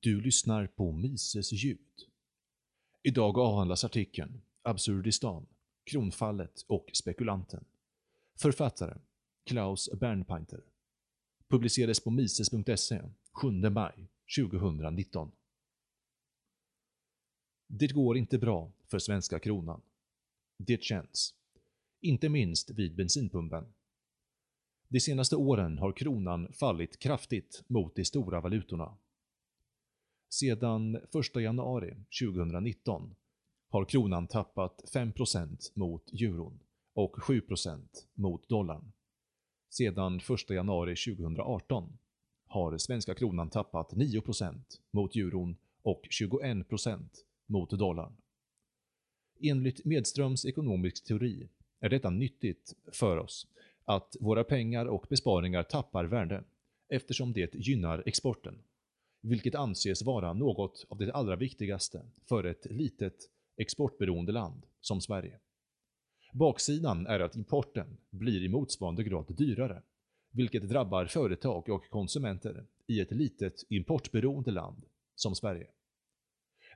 Du lyssnar på Mises ljud. Idag avhandlas artikeln “Absurdistan, kronfallet och spekulanten”. Författare Klaus Bernpainter. Publicerades på mises.se 7 maj 2019. Det går inte bra för svenska kronan. Det känns. Inte minst vid bensinpumpen. De senaste åren har kronan fallit kraftigt mot de stora valutorna. Sedan 1 januari 2019 har kronan tappat 5% mot euron och 7% mot dollarn. Sedan 1 januari 2018 har svenska kronan tappat 9% mot euron och 21% mot dollarn. Enligt Medströms ekonomisk teori är detta nyttigt för oss att våra pengar och besparingar tappar värde eftersom det gynnar exporten, vilket anses vara något av det allra viktigaste för ett litet exportberoende land som Sverige. Baksidan är att importen blir i motsvarande grad dyrare, vilket drabbar företag och konsumenter i ett litet importberoende land som Sverige.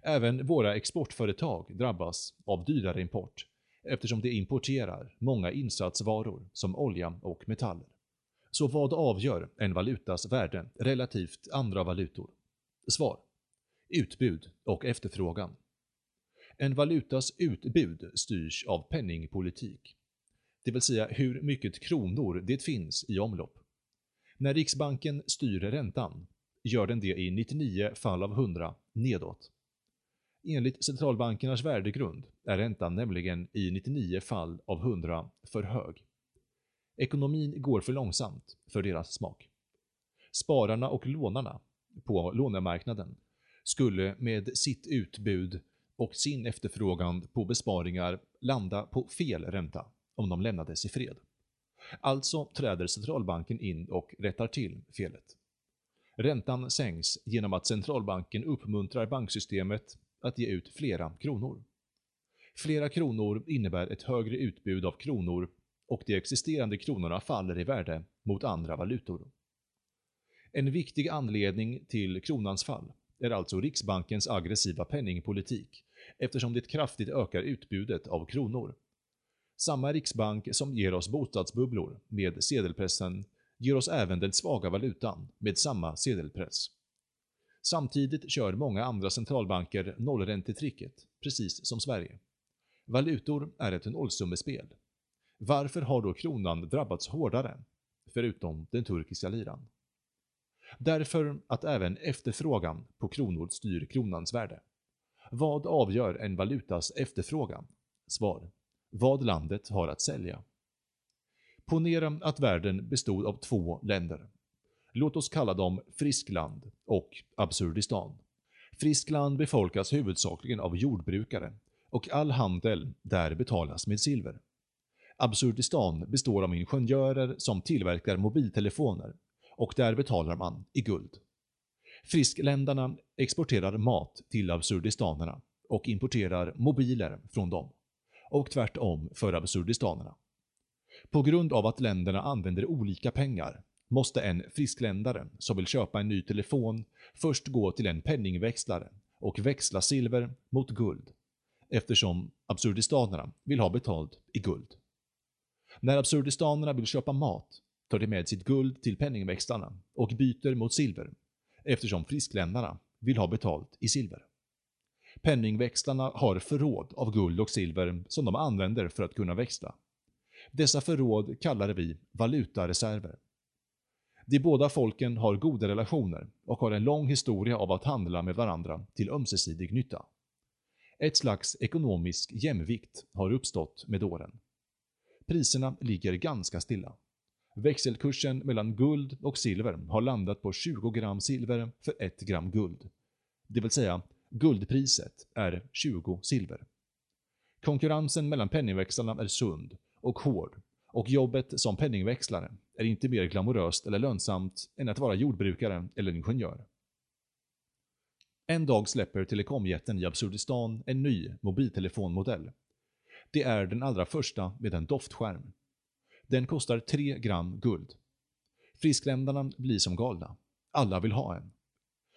Även våra exportföretag drabbas av dyrare import eftersom de importerar många insatsvaror som olja och metaller. Så vad avgör en valutas värde relativt andra valutor? Svar. Utbud och efterfrågan. En valutas utbud styrs av penningpolitik, det vill säga hur mycket kronor det finns i omlopp. När Riksbanken styr räntan gör den det i 99 fall av 100 nedåt. Enligt centralbankernas värdegrund är räntan nämligen i 99 fall av 100 för hög. Ekonomin går för långsamt för deras smak. Spararna och lånarna på lånemarknaden skulle med sitt utbud och sin efterfrågan på besparingar landa på fel ränta om de lämnades i fred. Alltså träder centralbanken in och rättar till felet. Räntan sänks genom att centralbanken uppmuntrar banksystemet att ge ut flera kronor. Flera kronor innebär ett högre utbud av kronor och de existerande kronorna faller i värde mot andra valutor. En viktig anledning till kronans fall är alltså Riksbankens aggressiva penningpolitik eftersom det kraftigt ökar utbudet av kronor. Samma riksbank som ger oss bostadsbubblor med sedelpressen ger oss även den svaga valutan med samma sedelpress. Samtidigt kör många andra centralbanker nollräntetricket, precis som Sverige. Valutor är ett nollsummespel. Varför har då kronan drabbats hårdare, förutom den turkiska liran? Därför att även efterfrågan på kronor styr kronans värde. Vad avgör en valutas efterfrågan? Svar. Vad landet har att sälja. Ponera att världen bestod av två länder. Låt oss kalla dem Friskland och Absurdistan. Friskland befolkas huvudsakligen av jordbrukare och all handel där betalas med silver. Absurdistan består av ingenjörer som tillverkar mobiltelefoner och där betalar man i guld. Friskländarna exporterar mat till absurdistanerna och importerar mobiler från dem. Och tvärtom för absurdistanerna. På grund av att länderna använder olika pengar måste en friskländare som vill köpa en ny telefon först gå till en penningväxlare och växla silver mot guld eftersom absurdistanerna vill ha betalt i guld. När absurdistanerna vill köpa mat tar de med sitt guld till penningväxlarna och byter mot silver eftersom friskländarna vill ha betalt i silver. Penningväxlarna har förråd av guld och silver som de använder för att kunna växla. Dessa förråd kallar vi valutareserver. De båda folken har goda relationer och har en lång historia av att handla med varandra till ömsesidig nytta. Ett slags ekonomisk jämvikt har uppstått med åren. Priserna ligger ganska stilla. Växelkursen mellan guld och silver har landat på 20 gram silver för 1 gram guld. Det vill säga, guldpriset är 20 silver. Konkurrensen mellan penningväxlarna är sund och hård och jobbet som penningväxlare är inte mer glamoröst eller lönsamt än att vara jordbrukare eller ingenjör. En dag släpper telekomjätten i Absurdistan en ny mobiltelefonmodell. Det är den allra första med en doftskärm. Den kostar 3 gram guld. Friskländarna blir som galna. Alla vill ha en.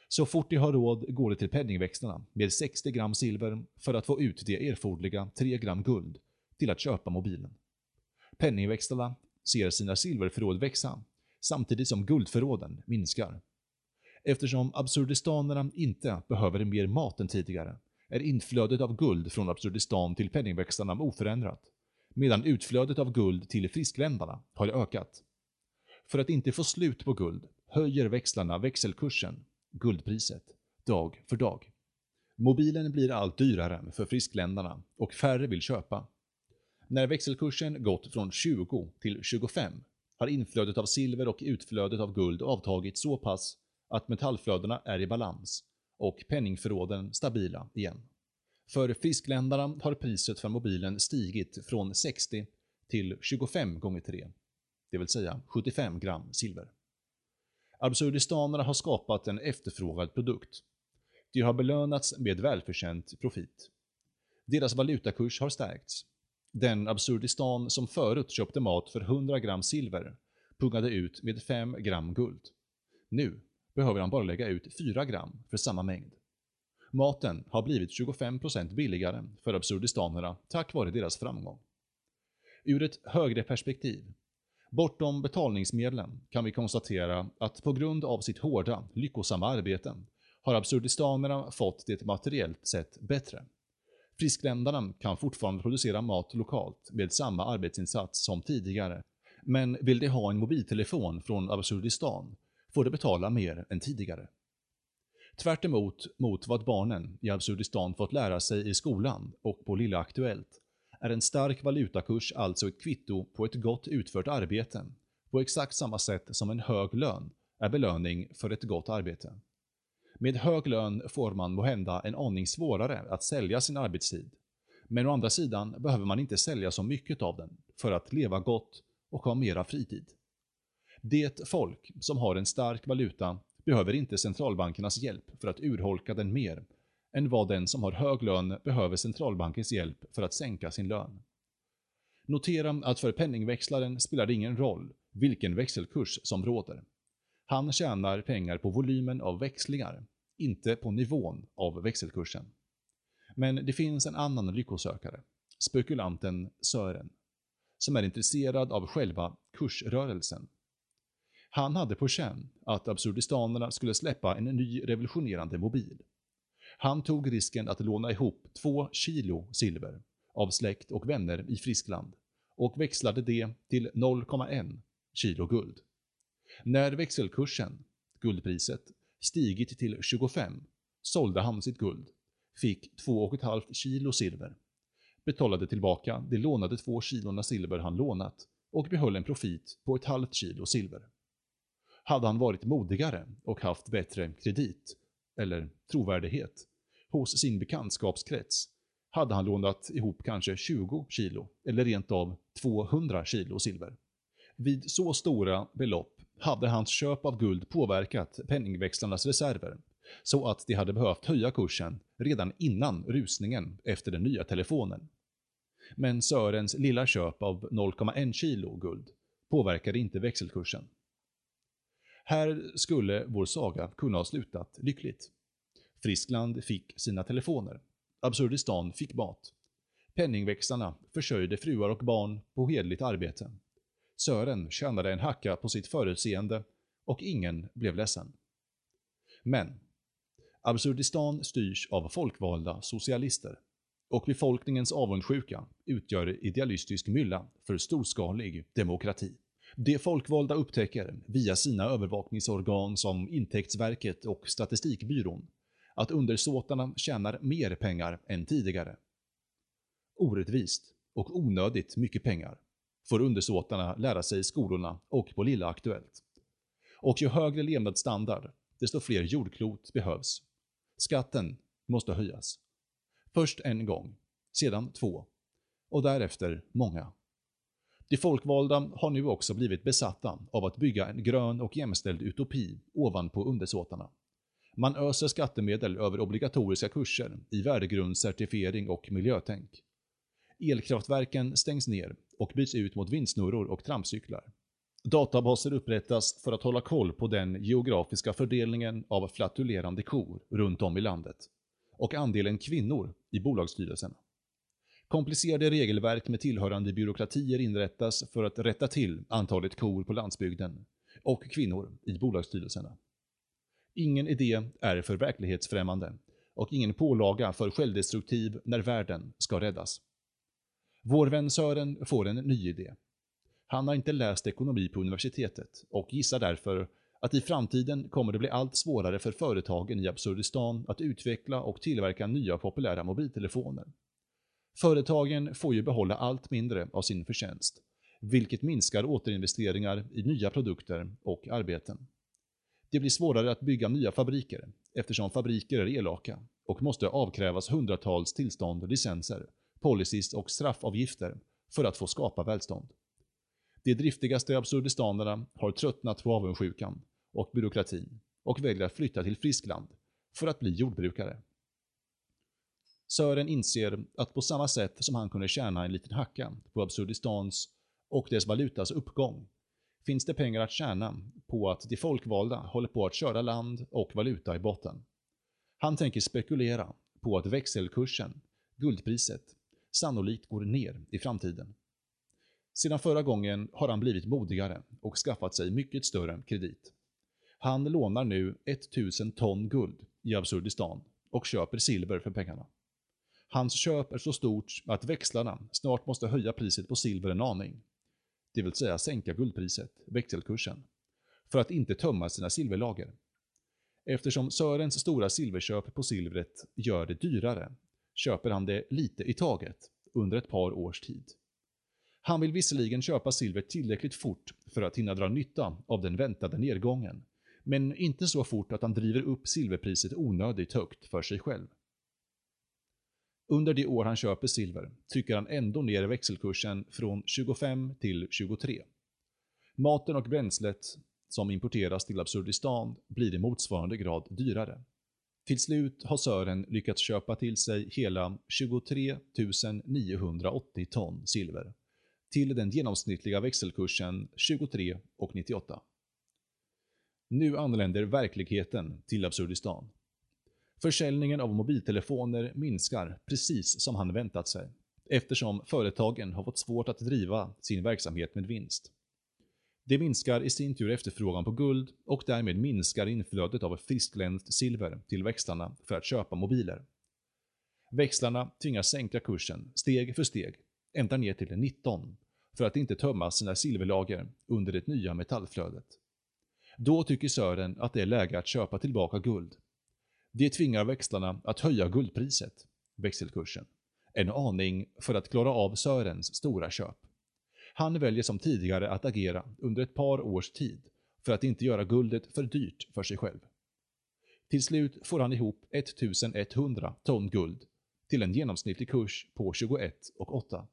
Så fort de har råd går de till penningväxlarna med 60 gram silver för att få ut det erforderliga 3 gram guld till att köpa mobilen. Penningväxlarna ser sina silverförråd växa samtidigt som guldförråden minskar. Eftersom absurdistanerna inte behöver mer mat än tidigare är inflödet av guld från Absurdistan till penningväxlarna oförändrat, medan utflödet av guld till friskländarna har ökat. För att inte få slut på guld höjer växlarna växelkursen, guldpriset, dag för dag. Mobilen blir allt dyrare för friskländarna och färre vill köpa. När växelkursen gått från 20 till 25 har inflödet av silver och utflödet av guld avtagit så pass att metallflödena är i balans och penningförråden stabila igen. För friskländarna har priset för mobilen stigit från 60 till 25 gånger 3, det vill säga 75 gram silver. Absurdistanerna har skapat en efterfrågad produkt. De har belönats med välförtjänt profit. Deras valutakurs har stärkts. Den Absurdistan som förut köpte mat för 100 gram silver pungade ut med 5 gram guld. Nu behöver han bara lägga ut 4 gram för samma mängd. Maten har blivit 25% billigare för absurdistanerna tack vare deras framgång. Ur ett högre perspektiv, bortom betalningsmedlen, kan vi konstatera att på grund av sitt hårda, lyckosamma arbete har absurdistanerna fått det materiellt sett bättre. Friskländarna kan fortfarande producera mat lokalt med samma arbetsinsats som tidigare, men vill de ha en mobiltelefon från Absurdistan får de betala mer än tidigare. Tvärt emot mot vad barnen i Absurdistan fått lära sig i skolan och på Lilla Aktuellt är en stark valutakurs alltså ett kvitto på ett gott utfört arbete, på exakt samma sätt som en hög lön är belöning för ett gott arbete. Med hög lön får man måhända en aning svårare att sälja sin arbetstid, men å andra sidan behöver man inte sälja så mycket av den för att leva gott och ha mera fritid. Det folk som har en stark valuta behöver inte centralbankernas hjälp för att urholka den mer än vad den som har hög lön behöver centralbankens hjälp för att sänka sin lön. Notera att för penningväxlaren spelar det ingen roll vilken växelkurs som råder. Han tjänar pengar på volymen av växlingar, inte på nivån av växelkursen. Men det finns en annan lyckosökare, spekulanten Sören, som är intresserad av själva kursrörelsen han hade på känn att absurdistanerna skulle släppa en ny revolutionerande mobil. Han tog risken att låna ihop två kilo silver av släkt och vänner i Friskland och växlade det till 0,1 kilo guld. När växelkursen, guldpriset, stigit till 25 sålde han sitt guld, fick 2,5 kilo silver, betalade tillbaka de lånade två kilona silver han lånat och behöll en profit på ett halvt kilo silver. Hade han varit modigare och haft bättre kredit, eller trovärdighet, hos sin bekantskapskrets hade han lånat ihop kanske 20 kilo eller rent av 200 kilo silver. Vid så stora belopp hade hans köp av guld påverkat penningväxlarnas reserver så att de hade behövt höja kursen redan innan rusningen efter den nya telefonen. Men Sörens lilla köp av 0,1 kilo guld påverkade inte växelkursen. Här skulle vår saga kunna ha slutat lyckligt. Friskland fick sina telefoner. Absurdistan fick mat. Penningväxlarna försörjde fruar och barn på hedligt arbete. Sören tjänade en hacka på sitt förutseende och ingen blev ledsen. Men Absurdistan styrs av folkvalda socialister och befolkningens avundsjuka utgör idealistisk mylla för storskalig demokrati. Det folkvalda upptäcker, via sina övervakningsorgan som Intäktsverket och Statistikbyrån, att undersåtarna tjänar mer pengar än tidigare. Orättvist och onödigt mycket pengar får undersåtarna lära sig i skolorna och på Lilla Aktuellt. Och ju högre levnadsstandard, desto fler jordklot behövs. Skatten måste höjas. Först en gång, sedan två och därefter många. De folkvalda har nu också blivit besatta av att bygga en grön och jämställd utopi ovanpå undersåtarna. Man öser skattemedel över obligatoriska kurser i värdegrundscertifiering och miljötänk. Elkraftverken stängs ner och byts ut mot vindsnurror och trampcyklar. Databaser upprättas för att hålla koll på den geografiska fördelningen av flatulerande kor runt om i landet och andelen kvinnor i bolagsstyrelserna. Komplicerade regelverk med tillhörande byråkratier inrättas för att rätta till antalet kor på landsbygden och kvinnor i bolagsstyrelserna. Ingen idé är för verklighetsfrämmande och ingen pålaga för självdestruktiv när världen ska räddas. Vår vän Sören får en ny idé. Han har inte läst ekonomi på universitetet och gissar därför att i framtiden kommer det bli allt svårare för företagen i Absurdistan att utveckla och tillverka nya populära mobiltelefoner. Företagen får ju behålla allt mindre av sin förtjänst, vilket minskar återinvesteringar i nya produkter och arbeten. Det blir svårare att bygga nya fabriker eftersom fabriker är elaka och måste avkrävas hundratals tillstånd, licenser, policies och straffavgifter för att få skapa välstånd. De driftigaste absurdistanerna har tröttnat på avundsjukan och byråkratin och väljer att flytta till Friskland för att bli jordbrukare. Sören inser att på samma sätt som han kunde tjäna en liten hacka på Absurdistans och dess valutas uppgång finns det pengar att tjäna på att de folkvalda håller på att köra land och valuta i botten. Han tänker spekulera på att växelkursen, guldpriset, sannolikt går ner i framtiden. Sedan förra gången har han blivit modigare och skaffat sig mycket större kredit. Han lånar nu 1000 ton guld i Absurdistan och köper silver för pengarna. Hans köp är så stort att växlarna snart måste höja priset på silver en aning. Det vill säga sänka guldpriset, växelkursen, för att inte tömma sina silverlager. Eftersom Sörens stora silverköp på silvret gör det dyrare, köper han det lite i taget under ett par års tid. Han vill visserligen köpa silver tillräckligt fort för att hinna dra nytta av den väntade nedgången, men inte så fort att han driver upp silverpriset onödigt högt för sig själv. Under de år han köper silver trycker han ändå ner växelkursen från 25 till 23. Maten och bränslet som importeras till Absurdistan blir i motsvarande grad dyrare. Till slut har Sören lyckats köpa till sig hela 23 980 ton silver till den genomsnittliga växelkursen 23,98. Nu anländer verkligheten till Absurdistan. Försäljningen av mobiltelefoner minskar precis som han väntat sig, eftersom företagen har fått svårt att driva sin verksamhet med vinst. Det minskar i sin tur efterfrågan på guld och därmed minskar inflödet av friskländskt silver till växlarna för att köpa mobiler. Växlarna tvingas sänka kursen steg för steg, ända ner till 19, för att inte tömma sina silverlager under det nya metallflödet. Då tycker Sören att det är läge att köpa tillbaka guld. Det tvingar växlarna att höja guldpriset, växelkursen, en aning för att klara av Sörens stora köp. Han väljer som tidigare att agera under ett par års tid för att inte göra guldet för dyrt för sig själv. Till slut får han ihop 1100 ton guld till en genomsnittlig kurs på 21,8.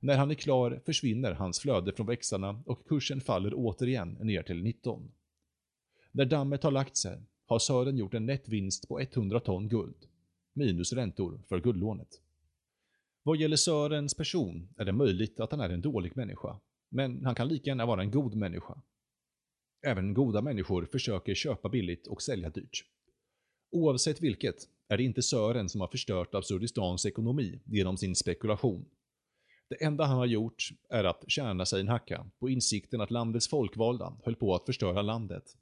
När han är klar försvinner hans flöde från växlarna och kursen faller återigen ner till 19. När dammet har lagt sig har Sören gjort en nettvinst på 100 ton guld, minus räntor för guldlånet. Vad gäller Sörens person är det möjligt att han är en dålig människa, men han kan lika gärna vara en god människa. Även goda människor försöker köpa billigt och sälja dyrt. Oavsett vilket är det inte Sören som har förstört Absurdistans ekonomi genom sin spekulation. Det enda han har gjort är att tjäna sig en hacka på insikten att landets folkvalda höll på att förstöra landet.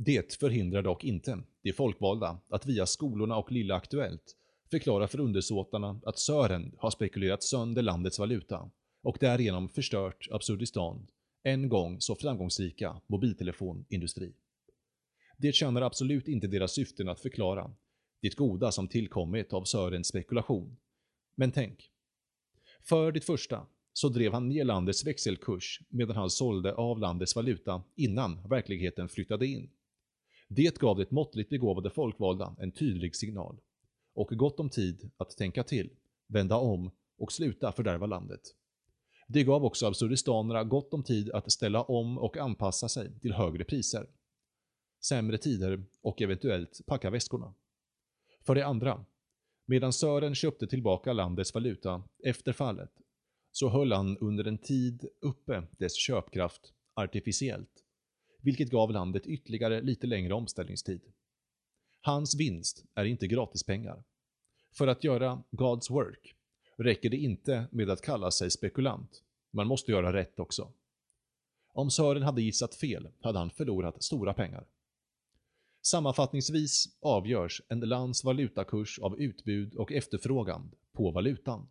Det förhindrar dock inte de folkvalda att via skolorna och Lilla Aktuellt förklara för undersåtarna att Sören har spekulerat sönder landets valuta och därigenom förstört Absurdistan, en gång så framgångsrika mobiltelefonindustri. Det tjänar absolut inte deras syften att förklara det goda som tillkommit av Sörens spekulation. Men tänk. För det första så drev han ner landets växelkurs medan han sålde av landets valuta innan verkligheten flyttade in. Det gav det måttligt begåvade folkvalda en tydlig signal och gott om tid att tänka till, vända om och sluta fördärva landet. Det gav också absurdistanerna gott om tid att ställa om och anpassa sig till högre priser, sämre tider och eventuellt packa väskorna. För det andra, medan Sören köpte tillbaka landets valuta efter fallet, så höll han under en tid uppe dess köpkraft artificiellt, vilket gav landet ytterligare lite längre omställningstid. Hans vinst är inte gratispengar. För att göra God's work räcker det inte med att kalla sig spekulant. Man måste göra rätt också. Om Sören hade gissat fel hade han förlorat stora pengar. Sammanfattningsvis avgörs en lands valutakurs av utbud och efterfrågan på valutan.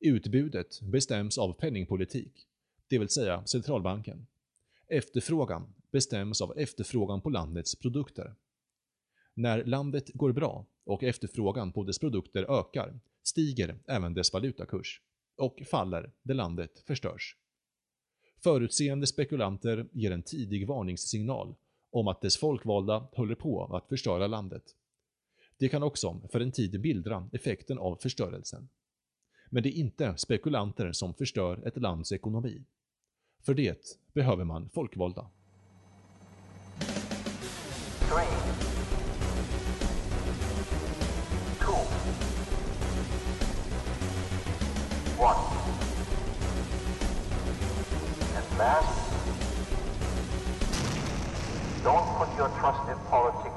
Utbudet bestäms av penningpolitik, det vill säga centralbanken. Efterfrågan bestäms av efterfrågan på landets produkter. När landet går bra och efterfrågan på dess produkter ökar stiger även dess valutakurs och faller där landet förstörs. Förutseende spekulanter ger en tidig varningssignal om att dess folkvalda håller på att förstöra landet. Det kan också för en tid bildra effekten av förstörelsen. Men det är inte spekulanter som förstör ett lands ekonomi. För det behöver man folkvalda. Don't put your trust in politics.